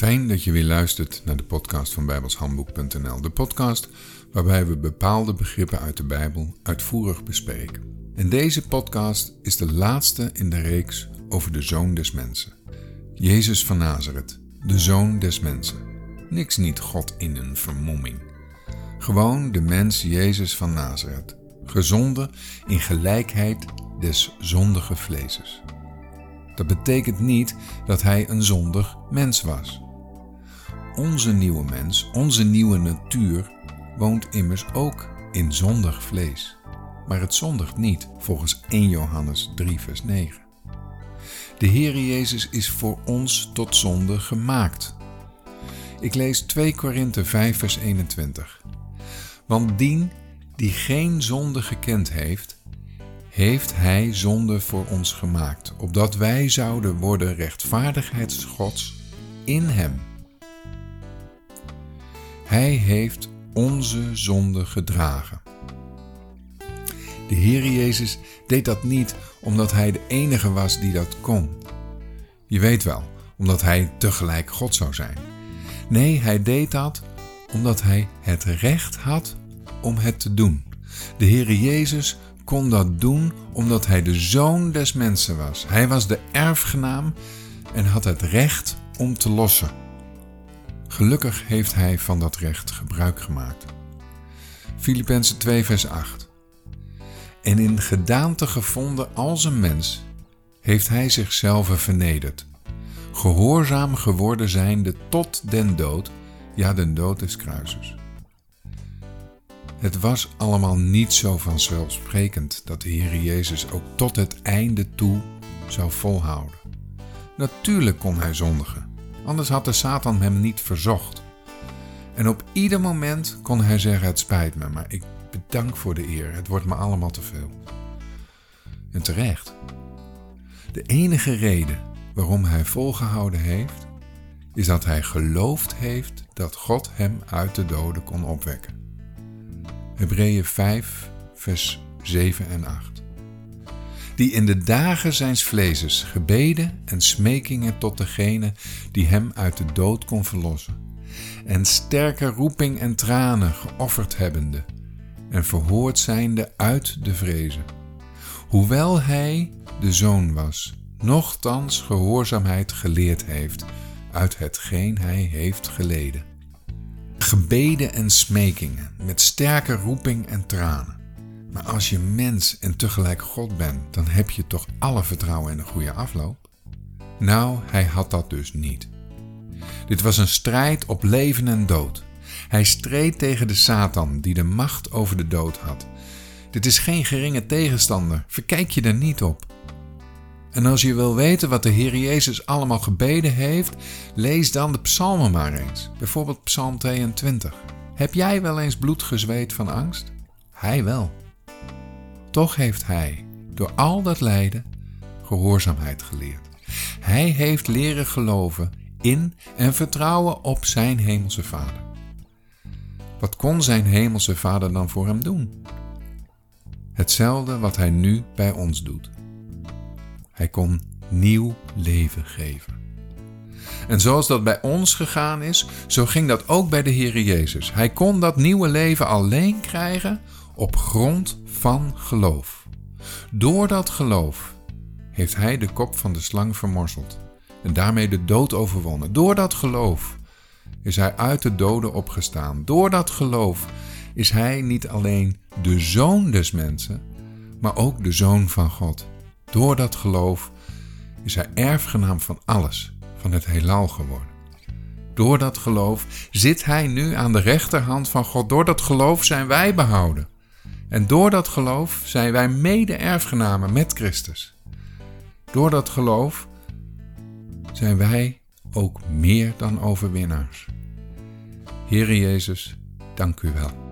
Fijn dat je weer luistert naar de podcast van bijbelshandboek.nl. De podcast waarbij we bepaalde begrippen uit de Bijbel uitvoerig bespreken. En deze podcast is de laatste in de reeks over de Zoon des Mensen. Jezus van Nazareth, de Zoon des Mensen. Niks niet God in een vermomming. Gewoon de mens Jezus van Nazareth, gezonden in gelijkheid des zondige vleeses. Dat betekent niet dat hij een zondig mens was. Onze nieuwe mens, onze nieuwe natuur, woont immers ook in zondig vlees. Maar het zondigt niet, volgens 1 Johannes 3, vers 9. De Heer Jezus is voor ons tot zonde gemaakt. Ik lees 2 Korinthe 5, vers 21. Want dien die geen zonde gekend heeft, heeft Hij zonde voor ons gemaakt, opdat wij zouden worden rechtvaardigheidsgods in Hem. Hij heeft onze zonde gedragen. De Heer Jezus deed dat niet omdat Hij de enige was die dat kon. Je weet wel, omdat Hij tegelijk God zou zijn. Nee, Hij deed dat omdat Hij het recht had om het te doen. De Heer Jezus kon dat doen omdat hij de zoon des mensen was. Hij was de erfgenaam en had het recht om te lossen. Gelukkig heeft hij van dat recht gebruik gemaakt. Filippenzen 2 vers 8 En in gedaante gevonden als een mens heeft hij zichzelf vernederd, gehoorzaam geworden zijnde tot den dood, ja den dood des kruises. Het was allemaal niet zo vanzelfsprekend dat de Heer Jezus ook tot het einde toe zou volhouden. Natuurlijk kon hij zondigen, anders had de Satan hem niet verzocht. En op ieder moment kon hij zeggen: Het spijt me, maar ik bedank voor de eer, het wordt me allemaal te veel. En terecht. De enige reden waarom hij volgehouden heeft, is dat hij geloofd heeft dat God hem uit de doden kon opwekken. Hebreeën 5, vers 7 en 8. Die in de dagen zijns vleeses gebeden en smekingen tot degene die hem uit de dood kon verlossen, en sterke roeping en tranen geofferd hebbende, en verhoord zijnde uit de vrezen. Hoewel hij de zoon was, nochtans gehoorzaamheid geleerd heeft uit hetgeen hij heeft geleden gebeden en smekingen, met sterke roeping en tranen. Maar als je mens en tegelijk God bent, dan heb je toch alle vertrouwen in een goede afloop? Nou, hij had dat dus niet. Dit was een strijd op leven en dood. Hij streed tegen de Satan die de macht over de dood had. Dit is geen geringe tegenstander, verkijk je er niet op. En als je wil weten wat de Heer Jezus allemaal gebeden heeft, lees dan de psalmen maar eens. Bijvoorbeeld Psalm 22. Heb jij wel eens bloed gezweet van angst? Hij wel. Toch heeft hij, door al dat lijden, gehoorzaamheid geleerd. Hij heeft leren geloven in en vertrouwen op zijn hemelse Vader. Wat kon zijn hemelse Vader dan voor hem doen? Hetzelfde wat hij nu bij ons doet. Hij kon nieuw leven geven. En zoals dat bij ons gegaan is, zo ging dat ook bij de Heer Jezus. Hij kon dat nieuwe leven alleen krijgen op grond van geloof. Door dat geloof heeft hij de kop van de slang vermorzeld en daarmee de dood overwonnen. Door dat geloof is hij uit de doden opgestaan. Door dat geloof is hij niet alleen de zoon des mensen, maar ook de zoon van God. Door dat geloof is hij erfgenaam van alles, van het heelal geworden. Door dat geloof zit hij nu aan de rechterhand van God. Door dat geloof zijn wij behouden. En door dat geloof zijn wij mede-erfgenamen met Christus. Door dat geloof zijn wij ook meer dan overwinnaars. Heere Jezus, dank u wel.